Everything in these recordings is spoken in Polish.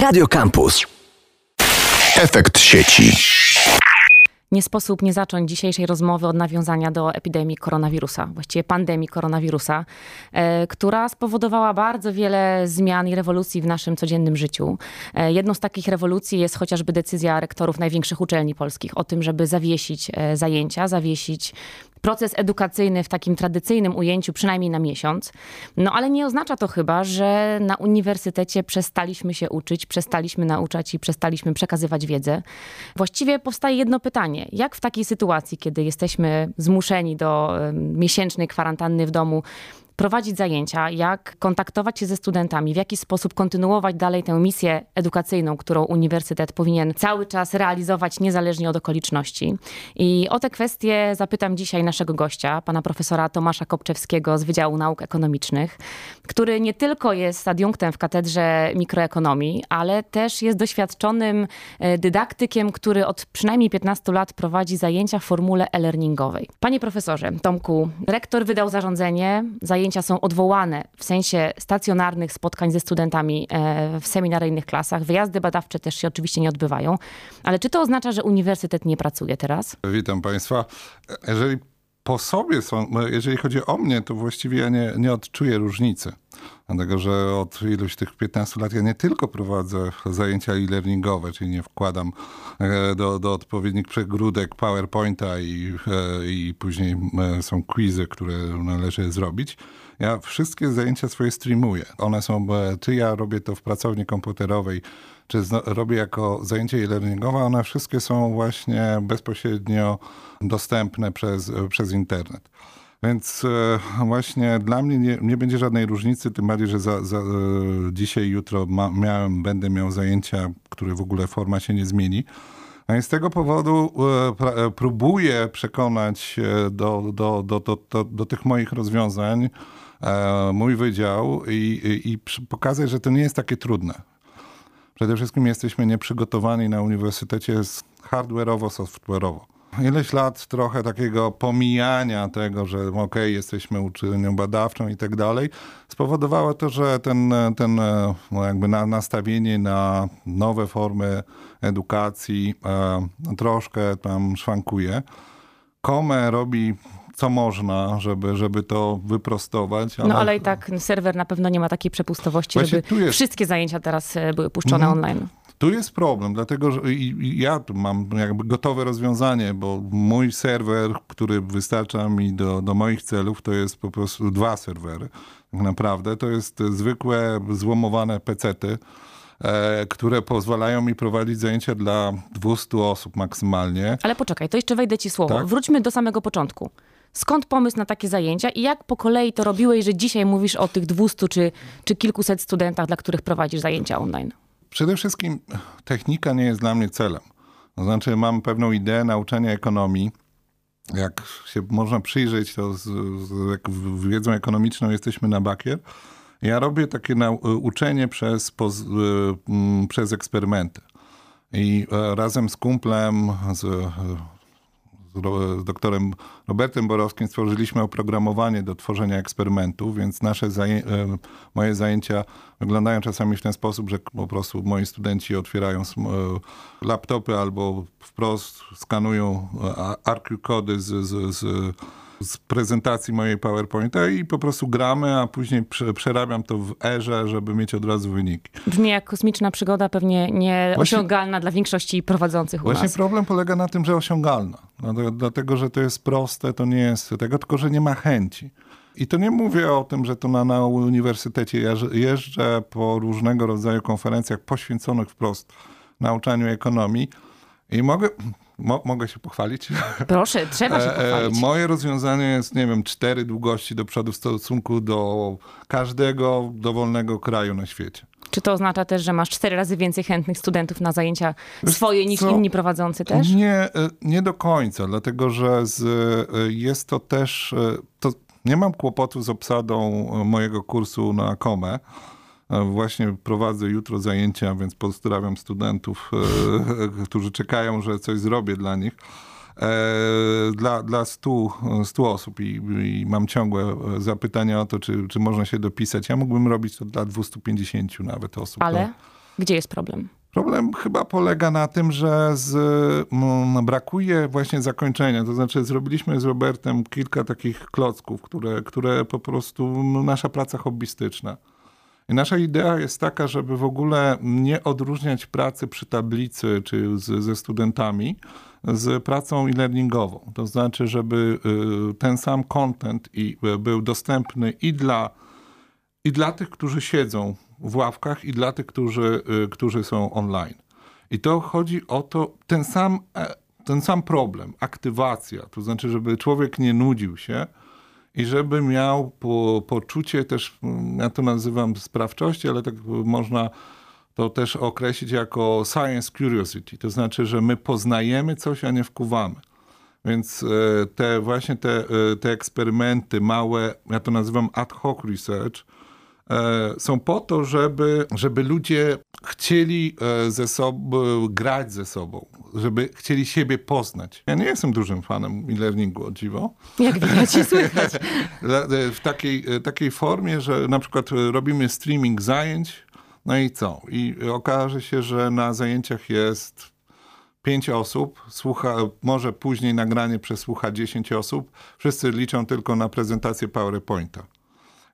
Radio Campus. Efekt sieci. Nie sposób nie zacząć dzisiejszej rozmowy od nawiązania do epidemii koronawirusa, właściwie pandemii koronawirusa, e, która spowodowała bardzo wiele zmian i rewolucji w naszym codziennym życiu. E, jedną z takich rewolucji jest chociażby decyzja rektorów największych uczelni polskich o tym, żeby zawiesić e, zajęcia, zawiesić proces edukacyjny w takim tradycyjnym ujęciu przynajmniej na miesiąc. No ale nie oznacza to chyba, że na uniwersytecie przestaliśmy się uczyć, przestaliśmy nauczać i przestaliśmy przekazywać wiedzę. Właściwie powstaje jedno pytanie. Jak w takiej sytuacji, kiedy jesteśmy zmuszeni do miesięcznej kwarantanny w domu, prowadzić zajęcia, jak kontaktować się ze studentami, w jaki sposób kontynuować dalej tę misję edukacyjną, którą uniwersytet powinien cały czas realizować niezależnie od okoliczności. I o te kwestie zapytam dzisiaj naszego gościa, pana profesora Tomasza Kopczewskiego z Wydziału Nauk Ekonomicznych, który nie tylko jest adiunktem w katedrze mikroekonomii, ale też jest doświadczonym e, dydaktykiem, który od przynajmniej 15 lat prowadzi zajęcia w formule e-learningowej. Panie profesorze Tomku, rektor wydał zarządzenie, zajęcia zajęcia są odwołane w sensie stacjonarnych spotkań ze studentami e, w seminaryjnych klasach. Wyjazdy badawcze też się oczywiście nie odbywają. Ale czy to oznacza, że uniwersytet nie pracuje teraz? Witam Państwa. Jeżeli po sobie są, jeżeli chodzi o mnie, to właściwie ja nie, nie odczuję różnicy. Dlatego, że od iluś tych 15 lat ja nie tylko prowadzę zajęcia e-learningowe, czyli nie wkładam e, do, do odpowiednich przegródek PowerPointa i, e, i później e, są quizy, które należy zrobić. Ja wszystkie zajęcia swoje streamuję. One są, czy ja robię to w pracowni komputerowej, czy robię jako zajęcie e-learningowe, one wszystkie są właśnie bezpośrednio dostępne przez, przez internet. Więc e, właśnie dla mnie nie, nie będzie żadnej różnicy, tym bardziej, że za, za, e, dzisiaj, jutro ma, miałem, będę miał zajęcia, które w ogóle forma się nie zmieni. A z tego powodu e, próbuję przekonać do, do, do, do, do, do tych moich rozwiązań mój wydział i, i, i pokazać, że to nie jest takie trudne. Przede wszystkim jesteśmy nieprzygotowani na uniwersytecie hardware'owo, software'owo ileś lat trochę takiego pomijania tego, że okej, okay, jesteśmy uczelnią badawczą i tak dalej, spowodowało to, że ten, ten no jakby na, nastawienie na nowe formy edukacji e, troszkę tam szwankuje. Kome robi co można, żeby, żeby to wyprostować. Ale... No ale i tak serwer na pewno nie ma takiej przepustowości, Właśnie żeby jest... wszystkie zajęcia teraz e, były puszczone mhm. online. Tu jest problem, dlatego że ja tu mam jakby gotowe rozwiązanie, bo mój serwer, który wystarcza mi do, do moich celów, to jest po prostu dwa serwery. Tak naprawdę to jest zwykłe złomowane pecety, e, które pozwalają mi prowadzić zajęcia dla 200 osób maksymalnie. Ale poczekaj, to jeszcze wejdę ci słowo. Tak? Wróćmy do samego początku. Skąd pomysł na takie zajęcia i jak po kolei to robiłeś, że dzisiaj mówisz o tych 200 czy, czy kilkuset studentach, dla których prowadzisz zajęcia online? Przede wszystkim technika nie jest dla mnie celem. To znaczy, mam pewną ideę nauczania ekonomii. Jak się można przyjrzeć, to z, z wiedzą ekonomiczną jesteśmy na bakier. Ja robię takie uczenie przez, poz, przez eksperymenty. I e, razem z kumplem, z z doktorem Robertem Borowskim stworzyliśmy oprogramowanie do tworzenia eksperymentów, więc nasze e, moje zajęcia wyglądają czasami w ten sposób, że po prostu moi studenci otwierają e, laptopy albo wprost skanują ARQ kody z, z, z z prezentacji mojej PowerPointa i po prostu gramy, a później przerabiam to w erze, żeby mieć od razu wyniki. Brzmi jak kosmiczna przygoda, pewnie nieosiągalna właśnie, dla większości prowadzących u właśnie nas. Problem polega na tym, że osiągalna. Dlatego, że to jest proste, to nie jest tego, tylko że nie ma chęci. I to nie mówię o tym, że to na, na uniwersytecie jeżdżę po różnego rodzaju konferencjach poświęconych wprost nauczaniu ekonomii i mogę, Mo, mogę się pochwalić? Proszę, trzeba się e, e, pochwalić. Moje rozwiązanie jest, nie wiem, cztery długości do przodu w stosunku do każdego dowolnego kraju na świecie. Czy to oznacza też, że masz cztery razy więcej chętnych studentów na zajęcia swoje niż Co? inni prowadzący też? Nie, e, nie do końca, dlatego że z, jest to też. To nie mam kłopotu z obsadą mojego kursu na KOME. Właśnie prowadzę jutro zajęcia, więc pozdrawiam studentów, e, którzy czekają, że coś zrobię dla nich. E, dla, dla 100, 100 osób i, i, mam ciągłe zapytania o to, czy, czy można się dopisać. Ja mógłbym robić to dla 250 nawet osób. Ale? Gdzie jest problem? Problem chyba polega na tym, że z, m, brakuje właśnie zakończenia. To znaczy, zrobiliśmy z Robertem kilka takich klocków, które, które po prostu nasza praca hobbystyczna. Nasza idea jest taka, żeby w ogóle nie odróżniać pracy przy tablicy czy z, ze studentami z pracą e-learningową. To znaczy, żeby y, ten sam content i, y, był dostępny i dla, i dla tych, którzy siedzą w ławkach, i dla tych, którzy, y, którzy są online. I to chodzi o to, ten sam, e, ten sam problem, aktywacja, to znaczy, żeby człowiek nie nudził się, i żeby miał po, poczucie też, mm, ja to nazywam sprawczości, ale tak można to też określić jako science curiosity. To znaczy, że my poznajemy coś, a nie wkuwamy. Więc e, te właśnie te, e, te eksperymenty małe, ja to nazywam ad hoc research, e, są po to, żeby, żeby ludzie chcieli ze sobą grać ze sobą, żeby chcieli siebie poznać. Ja nie jestem dużym fanem e-learningu, o dziwo. Jak widać i słychać. w takiej, takiej formie, że na przykład robimy streaming zajęć, no i co? I okaże się, że na zajęciach jest pięć osób, słucha, może później nagranie przesłucha 10 osób. Wszyscy liczą tylko na prezentację PowerPointa.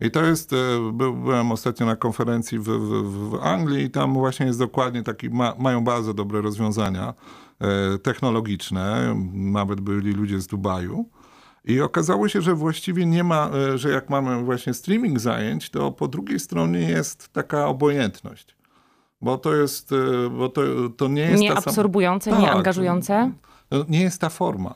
I to jest, e, byłem ostatnio na konferencji w, w, w Anglii i tam właśnie jest dokładnie taki, ma, mają bardzo dobre rozwiązania e, technologiczne, nawet byli ludzie z Dubaju. I okazało się, że właściwie nie ma, e, że jak mamy właśnie streaming zajęć, to po drugiej stronie jest taka obojętność. Bo to jest, bo to, to nie jest. Nie absorbujące, nie tak, angażujące? Nie jest ta forma.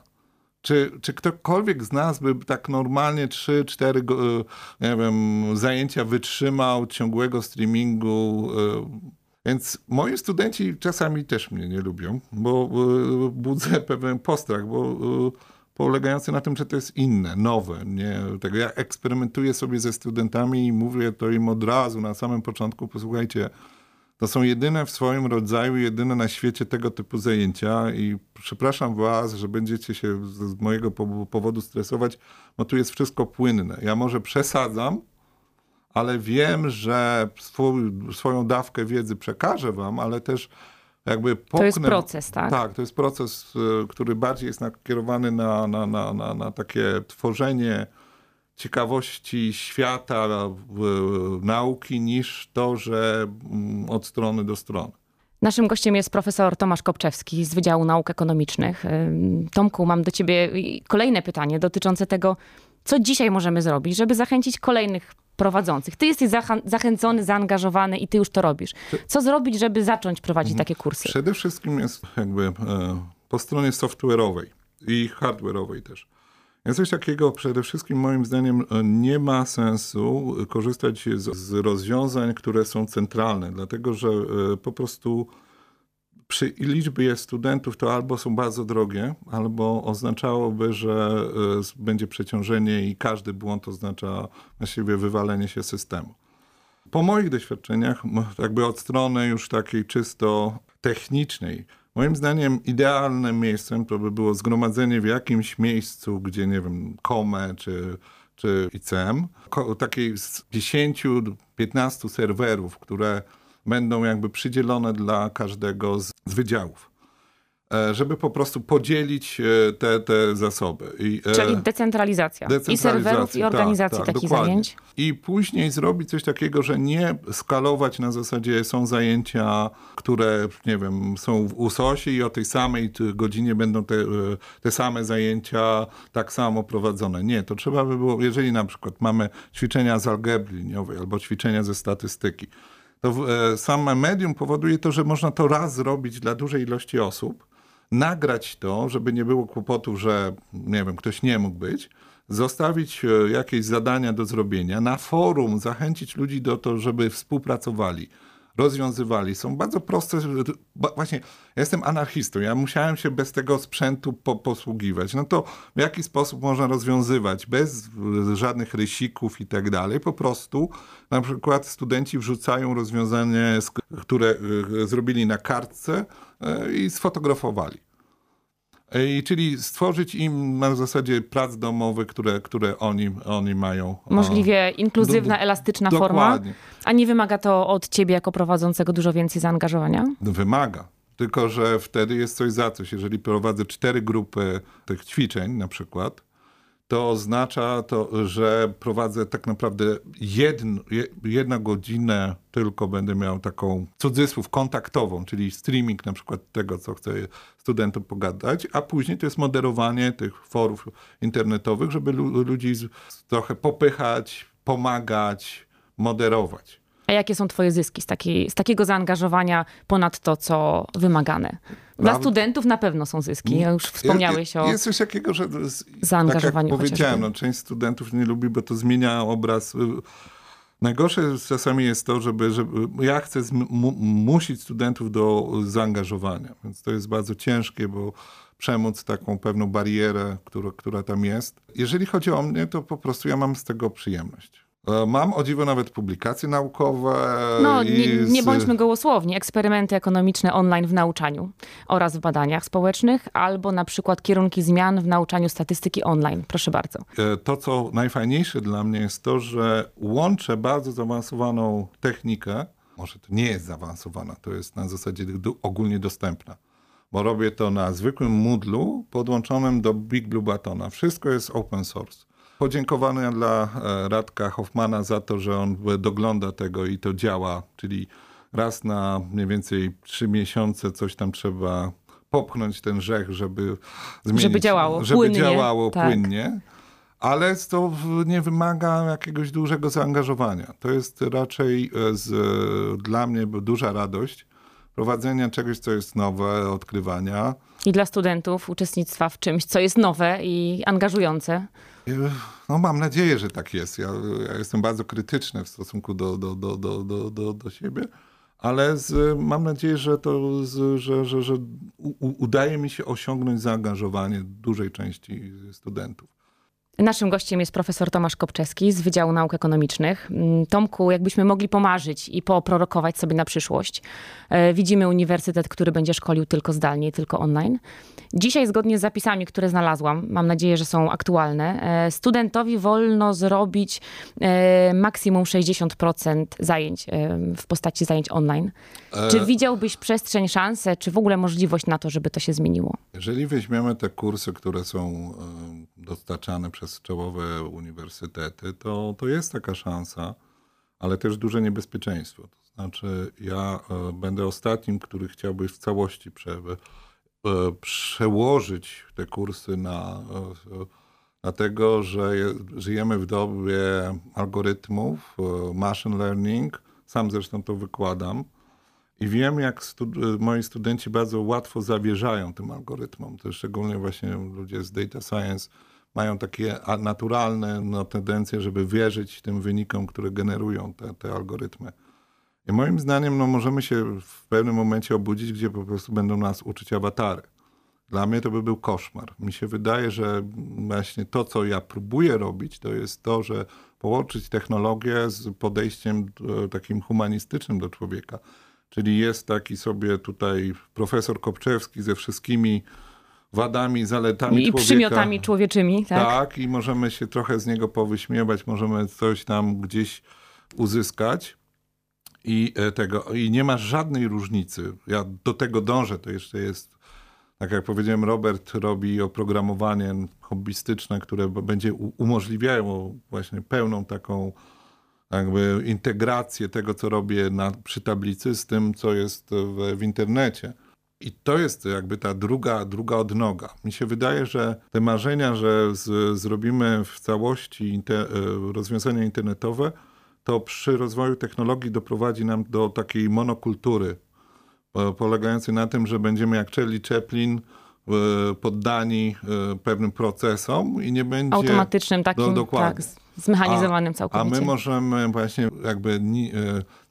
Czy, czy ktokolwiek z nas by tak normalnie 3-4 e, nie wiem, zajęcia wytrzymał ciągłego streamingu? Więc moi studenci czasami też mnie nie lubią, bo budzę pewien postrach, bo polegający na tym, że to jest inne, nowe. Nie, tego ja eksperymentuję sobie ze studentami i mówię to im od razu na samym początku, posłuchajcie, to są jedyne w swoim rodzaju, jedyne na świecie tego typu zajęcia i przepraszam was, że będziecie się z mojego powodu stresować, bo tu jest wszystko płynne. Ja może przesadzam, ale wiem, że swój, swoją dawkę wiedzy przekażę wam, ale też jakby popchnę, To jest proces, tak? Tak, to jest proces, e, który bardziej jest nakierowany na, na, na, na, na takie tworzenie ciekawości świata, nauki, niż to, że mm, od strony do strony. Naszym gościem jest profesor Tomasz Kopczewski z Wydziału Nauk Ekonomicznych. Tomku, mam do ciebie kolejne pytanie dotyczące tego, co dzisiaj możemy zrobić, żeby zachęcić kolejnych prowadzących. Ty jesteś zachęcony, zaangażowany i ty już to robisz. Co zrobić, żeby zacząć prowadzić mhm. takie kursy? Przede wszystkim jest jakby e, po stronie software'owej i hardware'owej też. Jest coś takiego, przede wszystkim moim zdaniem e, nie ma sensu korzystać z, z rozwiązań, które są centralne, dlatego że e, po prostu przy liczbie studentów to albo są bardzo drogie, albo oznaczałoby, że e, będzie przeciążenie i każdy błąd oznacza właściwie wywalenie się systemu. Po moich doświadczeniach, jakby od strony już takiej czysto technicznej, moim zdaniem idealnym miejscem to by było zgromadzenie w jakimś miejscu, gdzie nie wiem, KOME czy, czy ICM, takiej z 10-15 serwerów, które będą jakby przydzielone dla każdego z, z wydziałów żeby po prostu podzielić e, te, te zasoby. I, e, Czyli decentralizacja. decentralizacja I serwerów, i organizacji tak, tak, takich dokładnie. zajęć. I później zrobić coś takiego, że nie skalować na zasadzie są zajęcia, które, nie wiem, są w USOSie i o tej samej godzinie będą te, te same zajęcia tak samo prowadzone. Nie, to trzeba by było, jeżeli na przykład mamy ćwiczenia z algebry liniowej albo ćwiczenia ze statystyki, to e, same medium powoduje to, że można to raz zrobić dla dużej ilości osób, nagrać to, żeby nie było kłopotu, że nie wiem, ktoś nie mógł być, zostawić e, jakieś zadania do zrobienia, na forum zachęcić ludzi do to, żeby współpracowali rozwiązywali. Są bardzo proste. Właśnie, ja jestem anarchistą, ja musiałem się bez tego sprzętu po, posługiwać. No to w jaki sposób można rozwiązywać bez żadnych rysików i tak dalej? Po prostu na przykład studenci wrzucają rozwiązanie, które e, zrobili na kartce e, i sfotografowali. I czyli stworzyć im na zasadzie prac domowych, które, które oni, oni mają. Możliwie inkluzywna, do- elastyczna forma, Dokładnie. a nie wymaga to od ciebie jako prowadzącego dużo więcej zaangażowania? Wymaga. Tylko, że wtedy jest coś za coś. Jeżeli prowadzę cztery grupy tych ćwiczeń na przykład, to oznacza to, że prowadzę tak naprawdę jedn, je- jedna godzinę tylko będę miał taką cudzysłów kontaktową, czyli streaming na przykład tego, co chcę studentom pogadać, a później to jest moderowanie tych forów internetowych, żeby lu- ludzi trochę popychać, pomagać, moderować. Jakie są twoje zyski z, takiej, z takiego zaangażowania ponad to, co wymagane? Dla Dla- studentów na pewno są zyski. Ja już wspomniałeś o... Jest coś takiego, że z, zaangażowaniu Tak jak powiedziałem, no, część studentów nie lubi, bo to zmienia obraz. Najgorsze czasami jest to, żeby, żeby ja chcę mu, musić studentów do zaangażowania, więc to jest bardzo ciężkie, bo przemóc taką pewną barierę, która, która tam jest. Jeżeli chodzi o mnie, to po prostu ja mam z tego przyjemność. E, Mam o dziwo nawet publikacje naukowe. No, nie, nie z- bądźmy gołosłowni. Eksperymenty ekonomiczne online w nauczaniu oraz w badaniach społecznych, albo na przykład kierunki zmian w nauczaniu statystyki online. Proszę bardzo. E, To, co najfajniejsze dla mnie jest to, że łączę bardzo zaawansowaną technikę. Może to nie jest zaawansowana, to jest na zasadzie ogólnie dostępna. Bo robię to na zwykłym Moodle'u podłączonym do Big Blue Batona. Wszystko jest open source. Podziękowania dla e, Radka Hoffmana za to, że on dogląda tego i to działa, czyli raz na mniej więcej trzy miesiące coś tam trzeba popchnąć ten rzech, żeby zmienić, Żeby działało żeby płynnie, działało tak. płynnie. Ale to nie wymaga jakiegoś dużego zaangażowania. To jest raczej e, z, dla mnie duża radość prowadzenia czegoś, co jest nowe, odkrywania. I dla studentów uczestnictwa w czymś, co jest nowe i angażujące. No mam nadzieję, że tak jest. Ja, ja jestem bardzo krytyczny w stosunku do, do, do, do, do, do, do siebie, ale z, mam nadzieję, że to, z, że, że, że u- udaje mi się osiągnąć zaangażowanie dużej części studentów. Naszym gościem jest profesor Tomasz Kopczewski z Wydziału Nauk Ekonomicznych. Mm, Tomku, jakbyśmy mogli pomarzyć i poprorokować sobie na przyszłość. E, Widzimy uniwersytet, który będzie szkolił tylko zdalnie, tylko online. Dzisiaj, zgodnie z zapisami, które znalazłam, mam nadzieję, że są aktualne, e, studentowi wolno zrobić e, maksimum 60% zajęć w postaci zajęć online. Czy widziałbyś przestrzeń, szansę, czy w ogóle możliwość na to, żeby to się zmieniło? Jeżeli weźmiemy te kursy, które są dostarczane przez czołowe uniwersytety, to, to jest taka szansa, ale też duże niebezpieczeństwo. To znaczy, ja e, będę ostatnim, który chciałby w całości prze, e, przełożyć te kursy na, e, na tego, że je, żyjemy w dobie algorytmów, machine learning. Sam zresztą to wykładam. I wiem, jak stud- moi studenci bardzo łatwo zawierzają tym algorytmom. To szczególnie właśnie ludzie z data science mają takie naturalne no, tendencje, żeby wierzyć tym wynikom, które generują te, te algorytmy. I moim zdaniem no, możemy się w pewnym momencie obudzić, gdzie po prostu będą nas uczyć awatary. Dla mnie to by był koszmar. Mi się wydaje, że właśnie to, co ja próbuję robić, to jest to, że połączyć technologię z podejściem e, takim humanistycznym do człowieka. Czyli jest taki sobie tutaj profesor Kopczewski ze wszystkimi wadami, zaletami I człowieka. przymiotami człowieczymi, tak? Tak, i możemy się trochę z niego powyśmiewać, możemy coś tam gdzieś uzyskać. I e, tego, i nie ma żadnej różnicy. Ja do tego dążę, to jeszcze jest, tak jak powiedziałem, Robert robi oprogramowanie hobbystyczne, które będzie u- umożliwiało właśnie pełną taką jakby integrację tego, co robię na, przy tablicy z tym, co jest w, w internecie. I to jest jakby ta druga, druga odnoga. Mi się wydaje, że te marzenia, że z, zrobimy w całości inte, e, rozwiązania internetowe, to przy rozwoju technologii doprowadzi nam do takiej monokultury, po- polegającej na tym, że będziemy jak Charlie Chaplin e, poddani e, pewnym procesom i nie będzie... Automatycznym takim, No, dokładnie. tak, zmechanizowanym A całkowicie. my możemy właśnie jakby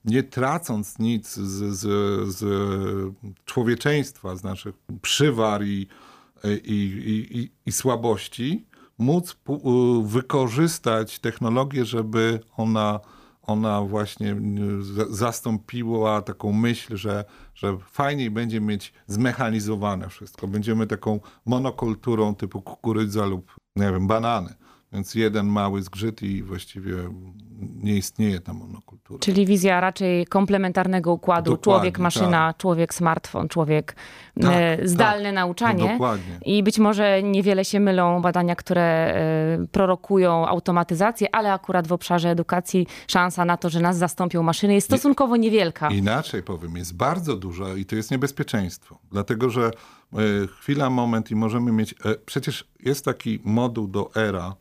nie tracąc nic z, z, z człowieczeństwa, z naszych przywar i, i, i, i, słabości, móc pu- wykorzystać technologię, żeby ona ona właśnie zastąpiła taką myśl, że, że fajniej będzie mieć zmechanizowane wszystko. Będziemy taką monokulturą typu kukurydza lub, nie wiem, banany. Więc jeden mały zgrzyt i właściwie nie istnieje ta monokultura. Czyli wizja raczej komplementarnego układu człowiek-maszyna, tak. człowiek-smartfon, człowiek Tak, e, zdalne tak. nauczanie. No, dokładnie. I być może niewiele się mylą badania, które e, prorokują automatyzację, ale akurat w obszarze edukacji szansa na to, że nas zastąpią maszyny jest stosunkowo niewielka. Inaczej powiem, jest bardzo duża i to jest niebezpieczeństwo. Dlatego, że e, chwila, moment i możemy mieć. Przecież jest taki moduł do ERA,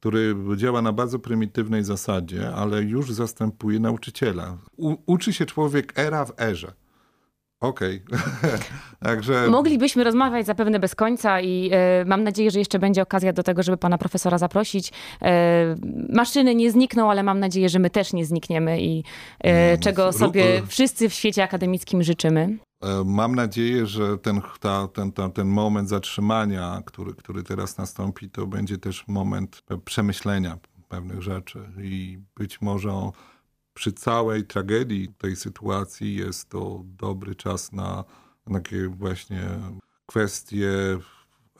który działa na bardzo prymitywnej zasadzie, ale już zastępuje nauczyciela. U, uczy się człowiek era w erze. Okej. Także. Moglibyśmy rozmawiać zapewne bez końca i e, mam nadzieję, że jeszcze będzie okazja do tego, żeby pana profesora zaprosić. E, maszyny nie znikną, ale mam nadzieję, że my też nie znikniemy i e, czego sobie wszyscy w świecie akademickim życzymy. E, Mam nadzieję, że ten, ta, ten, ta, ten moment zatrzymania, który, który teraz nastąpi, to będzie też moment przemyślenia pewnych rzeczy i być może przy całej tragedii tej sytuacji jest to dobry czas na, na takie właśnie kwestie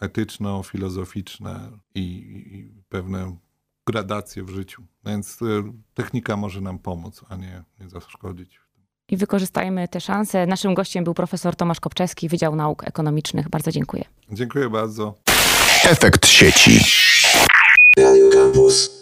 etyczno-filozoficzne i, i pewne gradacje w życiu. Więc e, technika może nam pomóc, a nie, nie zaszkodzić. I wykorzystajmy te szanse. Naszym gościem był profesor Tomasz Kopczewski, Wydział Nauk Ekonomicznych. Bardzo dziękuję. Dziękuję bardzo. Efekt sieci. Radio Campus.